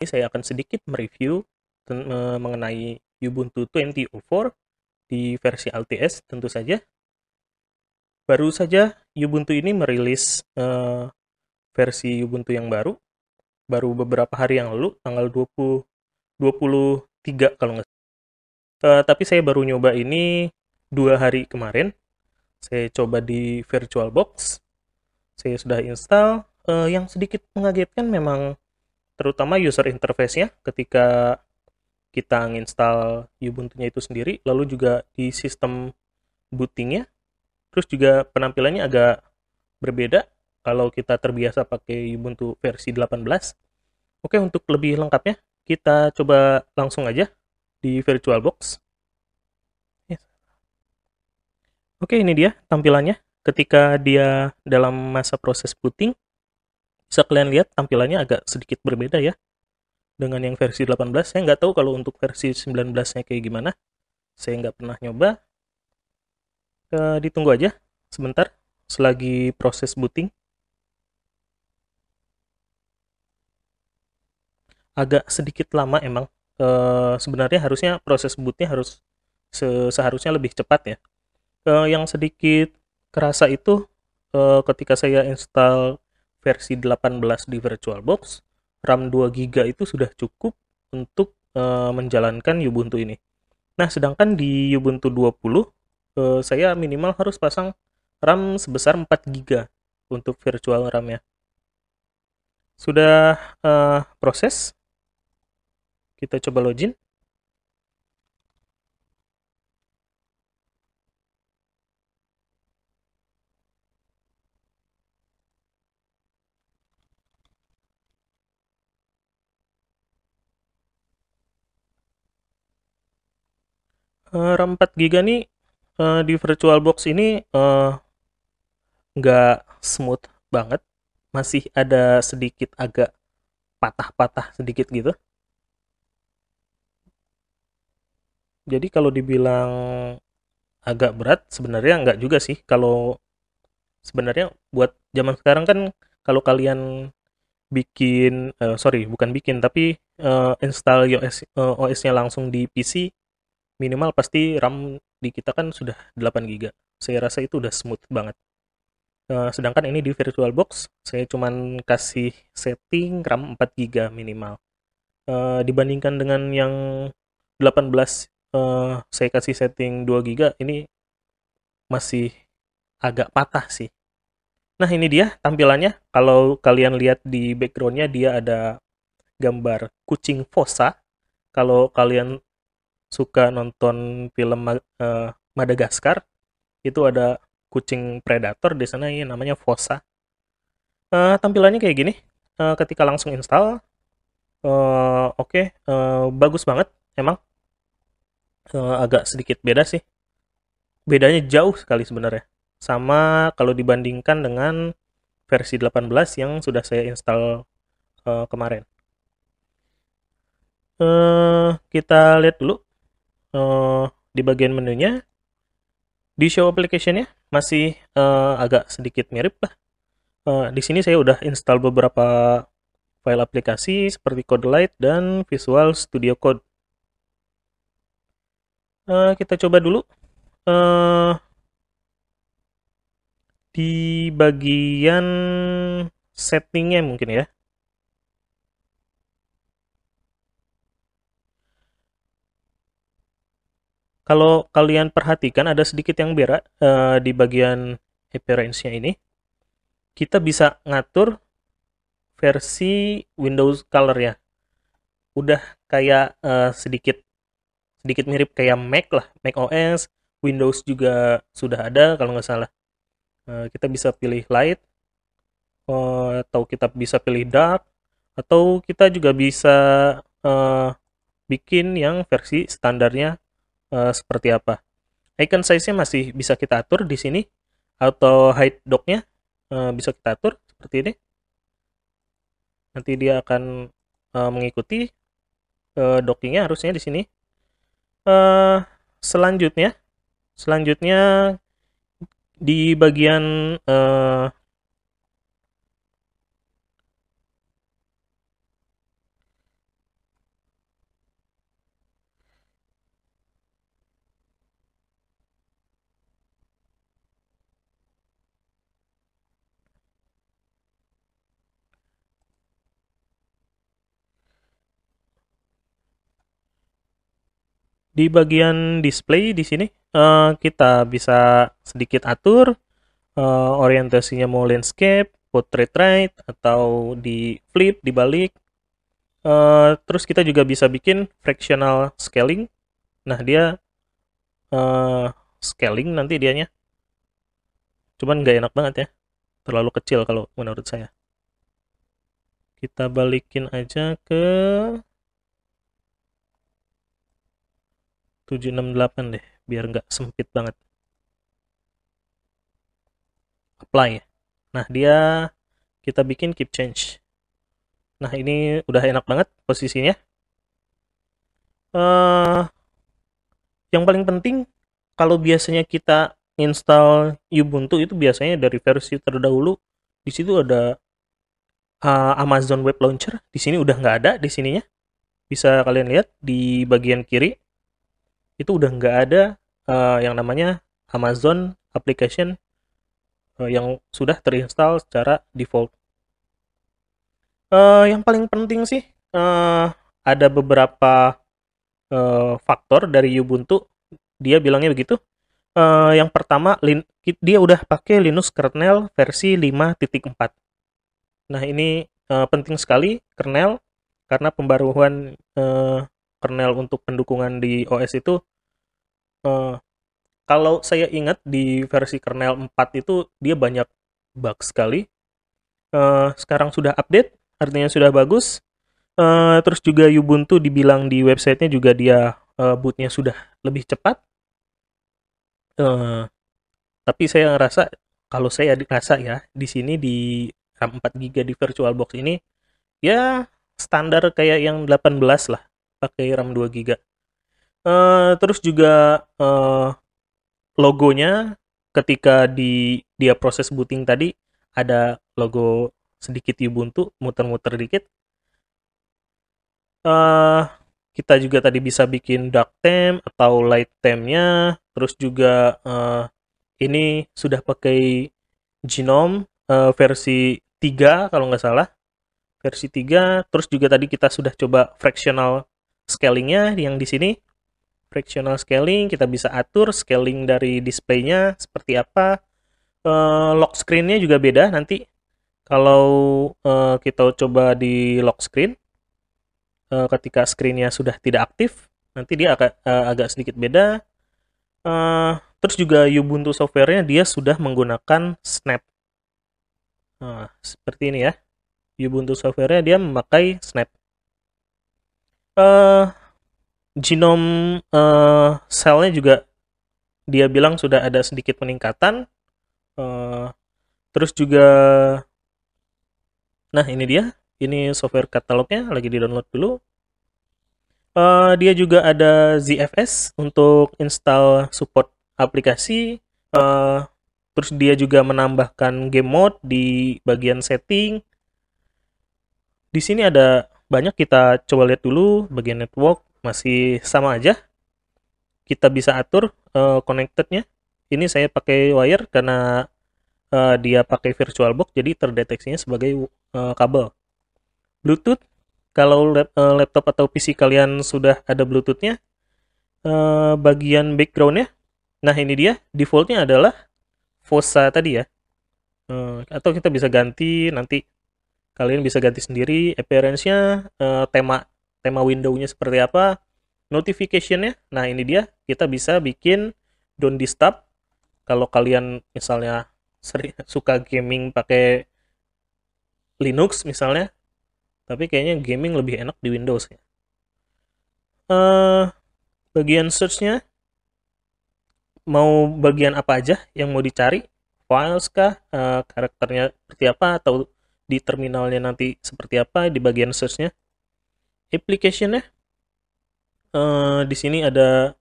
Ini saya akan sedikit mereview mengenai Ubuntu 20.04 di versi LTS tentu saja. Baru saja Ubuntu ini merilis uh, versi Ubuntu yang baru, baru beberapa hari yang lalu, tanggal 20, 23 kalau nggak uh, Tapi saya baru nyoba ini dua hari kemarin. Saya coba di VirtualBox. Saya sudah install. Uh, yang sedikit mengagetkan memang terutama user interface-nya ketika kita nginstal Ubuntu-nya itu sendiri, lalu juga di sistem booting-nya, terus juga penampilannya agak berbeda kalau kita terbiasa pakai Ubuntu versi 18. Oke, untuk lebih lengkapnya, kita coba langsung aja di VirtualBox. Oke, ini dia tampilannya. Ketika dia dalam masa proses booting, bisa kalian lihat tampilannya agak sedikit berbeda ya dengan yang versi 18 saya nggak tahu kalau untuk versi 19 nya kayak gimana. Saya nggak pernah nyoba. E, ditunggu aja sebentar selagi proses booting. Agak sedikit lama emang. E, sebenarnya harusnya proses bootnya harus se seharusnya lebih cepat ya. E, yang sedikit kerasa itu e, ketika saya install versi 18 di VirtualBox RAM 2 GB itu sudah cukup untuk uh, menjalankan Ubuntu ini. Nah, sedangkan di Ubuntu 20 uh, eh, saya minimal harus pasang RAM sebesar 4 GB untuk virtual RAM-nya. Sudah uh, proses. Kita coba login. 4 eh, GB nih uh, di VirtualBox ini uh, nggak smooth banget, masih ada sedikit agak patah-patah sedikit gitu. Jadi kalau dibilang agak berat, sebenarnya nggak juga sih. Kalau sebenarnya buat zaman sekarang kan kalau kalian bikin, uh, sorry bukan bikin, tapi uh, install uh, OS-nya langsung di PC, minimal pasti RAM di kita kan sudah 8 GB. Saya rasa itu udah smooth banget. Uh, sedangkan ini di VirtualBox saya cuman kasih setting RAM 4 GB minimal. Uh, dibandingkan dengan yang 18 uh, saya kasih setting 2 GB ini masih agak patah sih. Nah ini dia tampilannya. Kalau kalian lihat di backgroundnya dia ada gambar kucing fossa. Kalau kalian suka nonton film uh, Madagaskar itu ada kucing predator di sana ini namanya Fossa. Uh, tampilannya kayak gini. Uh, ketika langsung install, uh, oke, okay, uh, bagus banget emang. Uh, agak sedikit beda sih. Bedanya jauh sekali sebenarnya. Sama kalau dibandingkan dengan versi 18 yang sudah saya install uh, kemarin. Uh, kita lihat dulu uh, di bagian menunya di show application-nya masih uh, agak sedikit mirip lah. Uh, di sini saya udah install beberapa file aplikasi seperti CodeLight dan Visual Studio Code. Uh, kita coba dulu. Uh, di bagian settingnya mungkin ya. Kalau kalian perhatikan ada sedikit yang berat uh, di bagian appearance-nya ini. Kita bisa ngatur versi Windows color ya. Udah kayak uh, sedikit sedikit mirip kayak Mac lah, Mac OS, Windows juga sudah ada kalau nggak salah. Uh, kita bisa pilih light uh, atau kita bisa pilih dark atau kita juga bisa uh, bikin yang versi standarnya uh, seperti apa. Icon size-nya masih bisa kita atur di sini atau height dock-nya uh, bisa kita atur seperti ini. Nanti dia akan uh, mengikuti uh, dockingnya harusnya di sini. Uh, selanjutnya, selanjutnya di bagian uh, Di bagian display di sini uh, kita bisa sedikit atur uh, orientasinya mau landscape, portrait right atau di flip, dibalik. Uh, terus kita juga bisa bikin fractional scaling. Nah dia uh, scaling nanti dianya. Cuman nggak enak banget ya, terlalu kecil kalau menurut saya. Kita balikin aja ke 768 deh, biar nggak sempit banget. Apply. Nah, dia kita bikin keep change. Nah, ini udah enak banget posisinya. Uh, yang paling penting, kalau biasanya kita install Ubuntu itu biasanya dari versi terdahulu, di situ ada uh, Amazon Web Launcher. Di sini udah nggak ada di sininya. Bisa kalian lihat di bagian kiri itu udah nggak ada uh, yang namanya Amazon Application uh, yang sudah terinstall secara default. Uh, yang paling penting sih uh, ada beberapa uh, faktor dari Ubuntu. Dia bilangnya begitu. Uh, yang pertama, dia udah pakai Linux kernel versi 5.4. Nah ini uh, penting sekali kernel karena pembaruan uh, kernel untuk pendukungan di OS itu uh, kalau saya ingat di versi kernel 4 itu dia banyak bug sekali. Uh, sekarang sudah update, artinya sudah bagus. Uh, terus juga Ubuntu dibilang di websitenya juga dia uh, bootnya sudah lebih cepat. Uh, tapi saya ngerasa kalau saya rasa ya di sini di RAM 4 GB di VirtualBox ini ya standar kayak yang 18 lah pakai RAM 2 GB. Uh, terus juga uh, logonya ketika di dia proses booting tadi ada logo sedikit Ubuntu muter-muter dikit. Uh, kita juga tadi bisa bikin dark theme atau light theme-nya terus juga uh, ini sudah pakai Genome uh, versi 3 kalau nggak salah. Versi 3 terus juga tadi kita sudah coba fractional scaling-nya yang di sini fractional scaling, kita bisa atur scaling dari displaynya seperti apa. Uh, lock screen-nya juga beda. Nanti kalau uh, kita coba di lock screen uh, ketika screen-nya sudah tidak aktif nanti dia agak uh, agak sedikit beda. Uh, terus juga Ubuntu software-nya dia sudah menggunakan snap. Nah, seperti ini ya. Ubuntu software-nya dia memakai snap. Uh, genome uh, selnya juga dia bilang sudah ada sedikit peningkatan. Uh, terus juga, nah ini dia, ini software katalognya lagi di download dulu. Uh, dia juga ada ZFS untuk install support aplikasi. Uh, terus dia juga menambahkan game mode di bagian setting. Di sini ada banyak kita coba lihat dulu bagian network masih sama aja. Kita bisa atur uh, connectednya. Ini saya pakai wire karena uh, dia pakai virtualbox jadi terdeteksinya sebagai uh, kabel. Bluetooth kalau lap, uh, laptop atau PC kalian sudah ada bluetoothnya uh, bagian backgroundnya nah ini dia defaultnya adalah fossa tadi ya. Uh, atau kita bisa ganti nanti. Kalian bisa ganti sendiri appearance-nya uh, tema tema window-nya seperti apa, notification-nya. Nah, ini dia, kita bisa bikin don't disturb. Kalau kalian misalnya sering suka gaming pakai Linux misalnya, tapi kayaknya gaming lebih enak di Windows ya. Uh, bagian search-nya mau bagian apa aja yang mau dicari, files kah, uh, karakternya seperti apa atau di terminalnya nanti seperti apa di bagian search-nya application-nya? Uh, di sini ada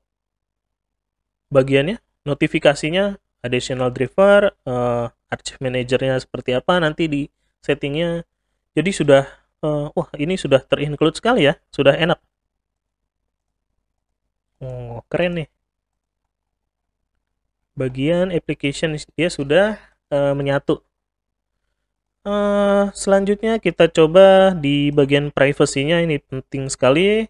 bagiannya notifikasinya additional driver uh, archive manajernya seperti apa nanti di settingnya. Jadi sudah uh, wah ini sudah terinclude sekali ya sudah enak. Oh keren nih. Bagian application dia sudah uh, menyatu Uh, selanjutnya kita coba di bagian privacy-nya ini penting sekali.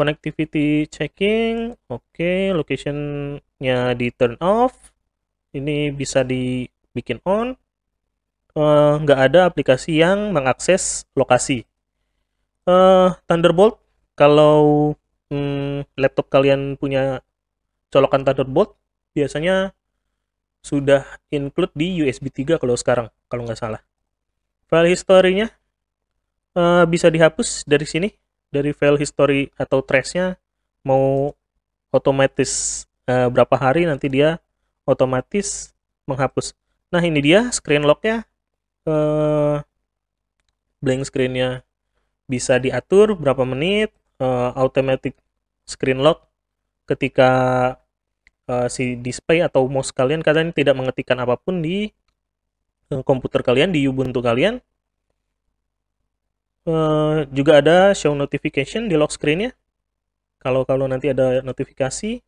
connectivity checking oke okay. locationnya di turn off ini bisa dibikin on uh, nggak ada aplikasi yang mengakses lokasi uh, Thunderbolt kalau hmm, laptop kalian punya colokan Thunderbolt biasanya sudah include di USB 3 kalau sekarang kalau nggak salah file historinya uh, bisa dihapus dari sini dari file history atau trace-nya. Mau otomatis uh, berapa hari nanti dia otomatis menghapus. Nah ini dia screen lock-nya. Uh, blank screen-nya bisa diatur berapa menit uh, automatic screen lock. Ketika uh, si display atau mouse kalian kalian tidak mengetikkan apa pun di komputer kalian di Ubuntu kalian. Uh, juga ada show notification di lock screennya. Kalau kalau nanti ada notifikasi.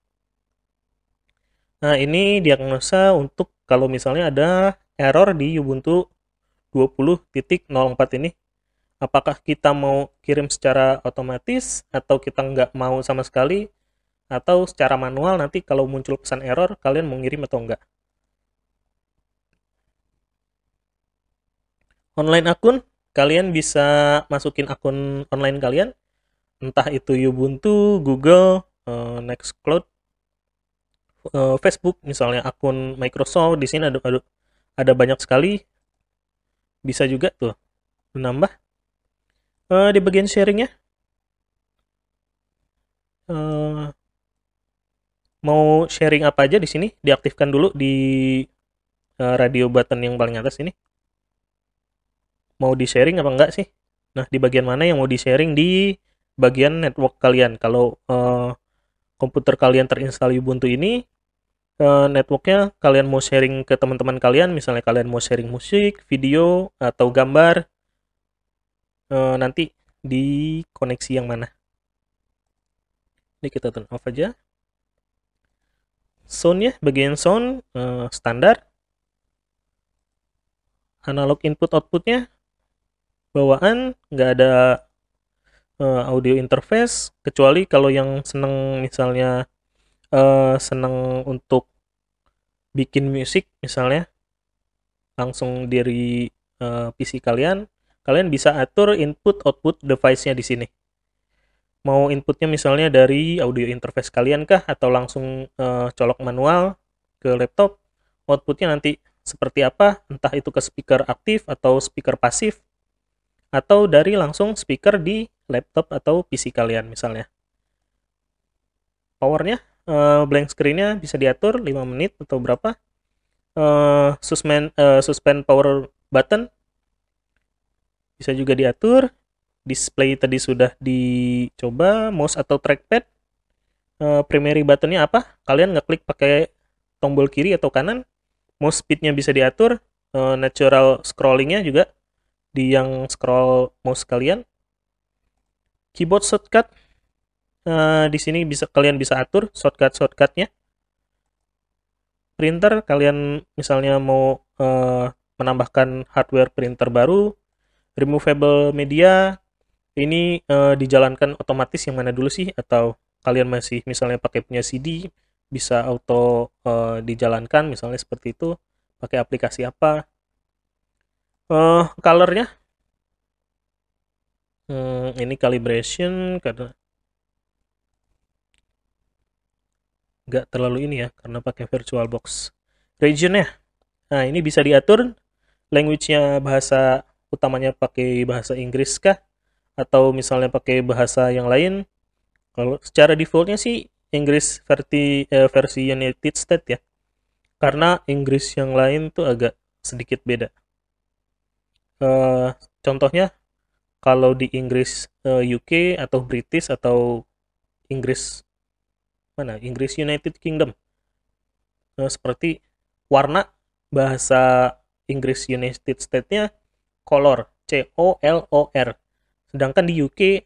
Nah ini diagnosa untuk kalau misalnya ada error di Ubuntu 20.04 ini. Apakah kita mau kirim secara otomatis atau kita nggak mau sama sekali? Atau secara manual nanti kalau muncul pesan error kalian mau ngirim atau enggak online akun kalian bisa masukin akun online kalian. Entah itu Ubuntu, Google, uh, Nextcloud, uh, Facebook misalnya akun Microsoft di sini ada, ada ada banyak sekali. Bisa juga tuh menambah uh, di bagian sharingnya. Mau sharing apa aja di sini? Diaktifkan dulu di radio button yang paling atas ini mau di sharing apa enggak sih? Nah di bagian mana yang mau di sharing di bagian network kalian? Kalau uh, komputer kalian terinstall Ubuntu ini uh, networknya kalian mau sharing ke teman-teman kalian misalnya kalian mau sharing musik video atau gambar uh, nanti di koneksi yang mana? Ini kita turn off aja. Sound ya bagian sound uh, standar. Analog input outputnya bawaan nggak ada uh, audio interface kecuali kalau yang seneng misalnya uh, seneng untuk bikin musik misalnya langsung dari uh, PC kalian kalian bisa atur input output device-nya di sini. Mau inputnya misalnya dari audio interface kalian kah atau langsung uh, colok manual ke laptop, outputnya nanti seperti apa, entah itu ke speaker aktif atau speaker pasif, atau dari langsung speaker di laptop atau PC kalian misalnya. Powernya, uh, blank screen-nya bisa diatur 5 menit atau berapa. Uh, suspend, uh, suspend power button bisa juga diatur. Display tadi sudah dicoba mouse atau trackpad. Uh, primary buttonnya apa? Kalian ngeklik pakai tombol kiri atau kanan. Mouse speednya bisa diatur. Uh, natural scrollingnya juga di yang scroll mouse kalian keyboard shortcut uh, di sini bisa kalian bisa atur shortcut shortcutnya. Printer kalian misalnya mau uh, menambahkan hardware printer baru removable media ini uh, dijalankan otomatis yang mana dulu sih? Atau kalian masih misalnya pakai punya CD bisa auto uh, dijalankan misalnya seperti itu pakai aplikasi apa uh, colornya? Hmm, ini calibration karena nggak terlalu ini ya karena pakai virtual box. Regionnya? Nah ini bisa diatur. Language-nya bahasa utamanya pakai bahasa Inggris kah? Atau misalnya pakai bahasa yang lain? Kalau secara defaultnya sih Inggris versi eh, versi United States ya. Karena Inggris yang lain tuh agak sedikit beda uh, contohnya kalau di Inggris uh, eh, UK atau British atau Inggris mana? Inggris United Kingdom. Uh, seperti warna bahasa Inggris United States-nya color C O L O R. Sedangkan di UK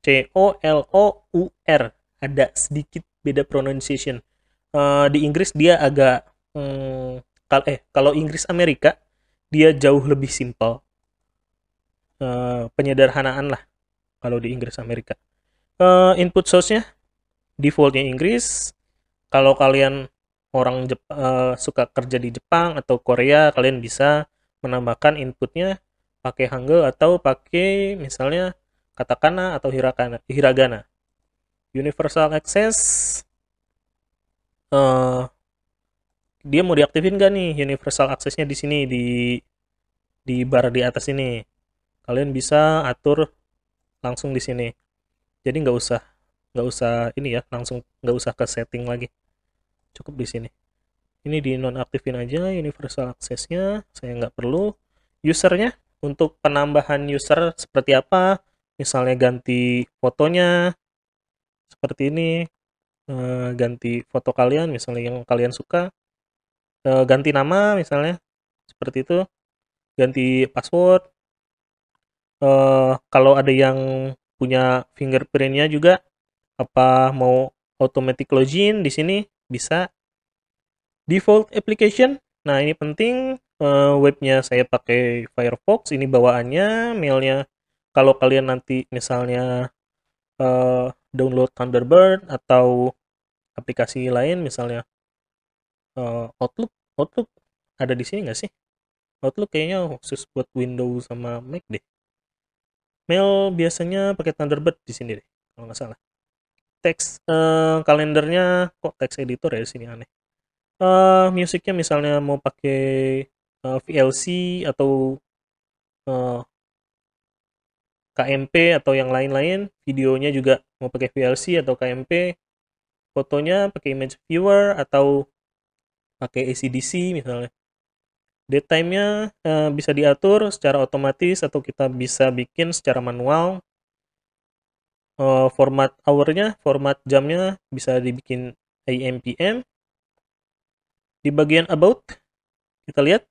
C O L O U R. Ada sedikit beda pronunciation. Uh, di Inggris dia agak hmm, kal eh kalau Inggris Amerika dia jauh lebih simpel uh, penyederhanaan lah kalau di Inggris Amerika. Uh, input source-nya defaultnya Inggris. Kalau kalian orang Jep uh, suka kerja di Jepang atau Korea kalian bisa menambahkan inputnya pakai Hangul atau pakai misalnya katakana atau hiragana hiragana. Universal access uh, dia mau diaktifin gak nih universal accessnya di sini di di bar di atas ini? Kalian bisa atur langsung di sini. Jadi nggak usah nggak usah ini ya langsung nggak usah ke setting lagi. Cukup di sini. Ini di nonaktifin aja universal accessnya saya nggak perlu. Usernya untuk penambahan user seperti apa? Misalnya ganti fotonya seperti ini. Eh, ganti foto kalian misalnya yang kalian suka eh, ganti nama misalnya seperti itu. Ganti password. Uh, kalau ada yang punya fingerprintnya juga apa mau automatic login di sini bisa. Default application. Nah ini penting. Uh, webnya saya pakai Firefox ini bawaannya mailnya. Kalau kalian nanti misalnya uh, download Thunderbird atau aplikasi lain misalnya uh, Outlook Outlook ada di sini nggak sih Outlook kayaknya khusus buat Windows sama Mac deh. Mail biasanya pakai Thunderbird di sini deh, kalau nggak salah. Teks uh, kalendernya kok teks editor ya di sini aneh. Uh, musiknya misalnya mau pakai uh, VLC atau uh, KMP atau yang lain-lain, videonya juga mau pakai VLC atau KMP, fotonya pakai image viewer atau pakai ACDC misalnya Daytime-nya uh, bisa diatur secara otomatis atau kita bisa bikin secara manual. Uh, format hour-nya, format jamnya bisa dibikin AM PM. Di bagian about kita lihat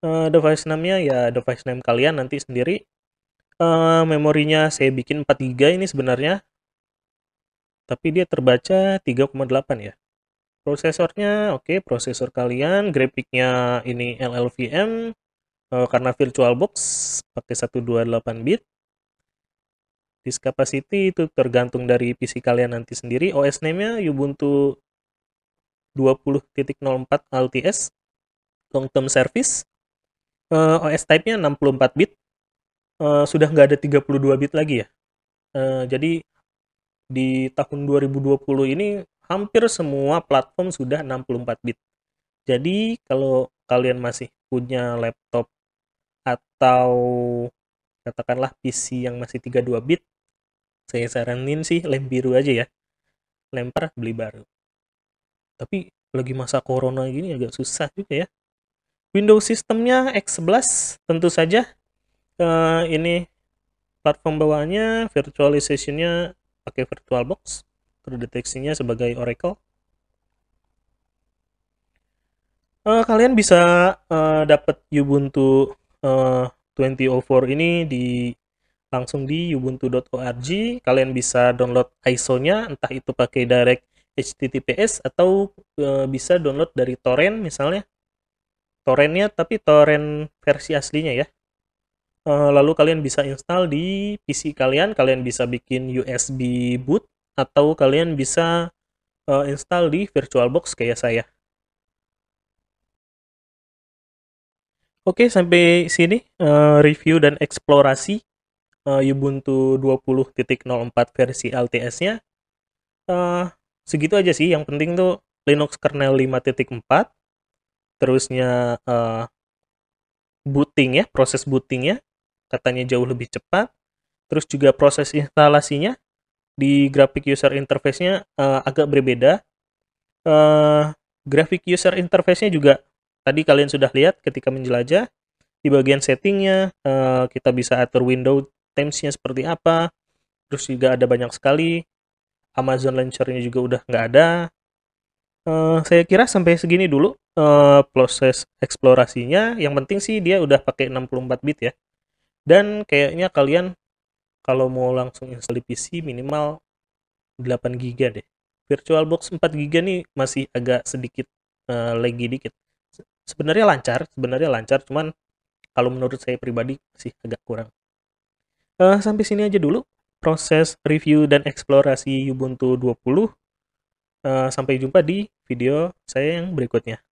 uh, device name-nya ya device name kalian nanti sendiri. Uh, memorinya saya bikin 4 GB ini sebenarnya. Tapi dia terbaca 3,8 ya prosesornya oke okay, prosesor kalian grafiknya ini LLVM uh, eh, karena VirtualBox pakai 128 bit. Disk capacity itu tergantung dari PC kalian nanti sendiri. OS name-nya Ubuntu 20.04 LTS long term service. Uh, eh, OS type-nya 64 bit. Uh, sudah nggak ada 32 bit lagi ya. Uh, jadi di tahun 2020 ini hampir semua platform sudah 64 bit. Jadi kalau kalian masih punya laptop atau katakanlah PC yang masih 32 bit, saya saranin sih lem biru aja ya. Lempar beli baru. Tapi lagi masa corona gini agak susah juga ya. Windows sistemnya X11 tentu saja. Uh, ini platform bawaannya virtualizationnya pakai VirtualBox terdeteksinya sebagai Oracle. Uh, kalian bisa uh, dapat Ubuntu uh, 2004 ini di langsung di ubuntu.org. Kalian bisa download ISO-nya entah itu pakai direct HTTPS atau uh, bisa download dari torrent misalnya. Torrentnya tapi torrent versi aslinya ya. Uh, lalu kalian bisa install di PC kalian, kalian bisa bikin USB boot atau kalian bisa uh, install di VirtualBox kayak saya. Oke, sampai sini uh, review dan eksplorasi uh, Ubuntu 20.04 versi LTS-nya. Uh, segitu aja sih, yang penting tuh Linux kernel 5.4, terusnya uh, booting ya, proses bootingnya katanya jauh lebih cepat, terus juga proses instalasinya di graphic user interface-nya uh, agak berbeda. Uh, graphic user interface-nya juga tadi kalian sudah lihat ketika menjelajah di bagian settingnya uh, kita bisa atur window themes-nya seperti apa terus juga ada banyak sekali. Amazon Launcher-nya juga udah nggak ada. Uh, saya kira sampai segini dulu uh, proses eksplorasinya. Yang penting sih dia udah pakai 64 bit ya. Dan kayaknya kalian kalau mau langsung install di PC minimal 8 GB deh. VirtualBox 4 GB nih masih agak sedikit uh, lagi dikit. Sebenarnya lancar, sebenarnya lancar, cuman kalau menurut saya pribadi sih agak kurang. Uh, sampai sini aja dulu. proses review dan eksplorasi Ubuntu 20. Uh, sampai jumpa di video saya yang berikutnya.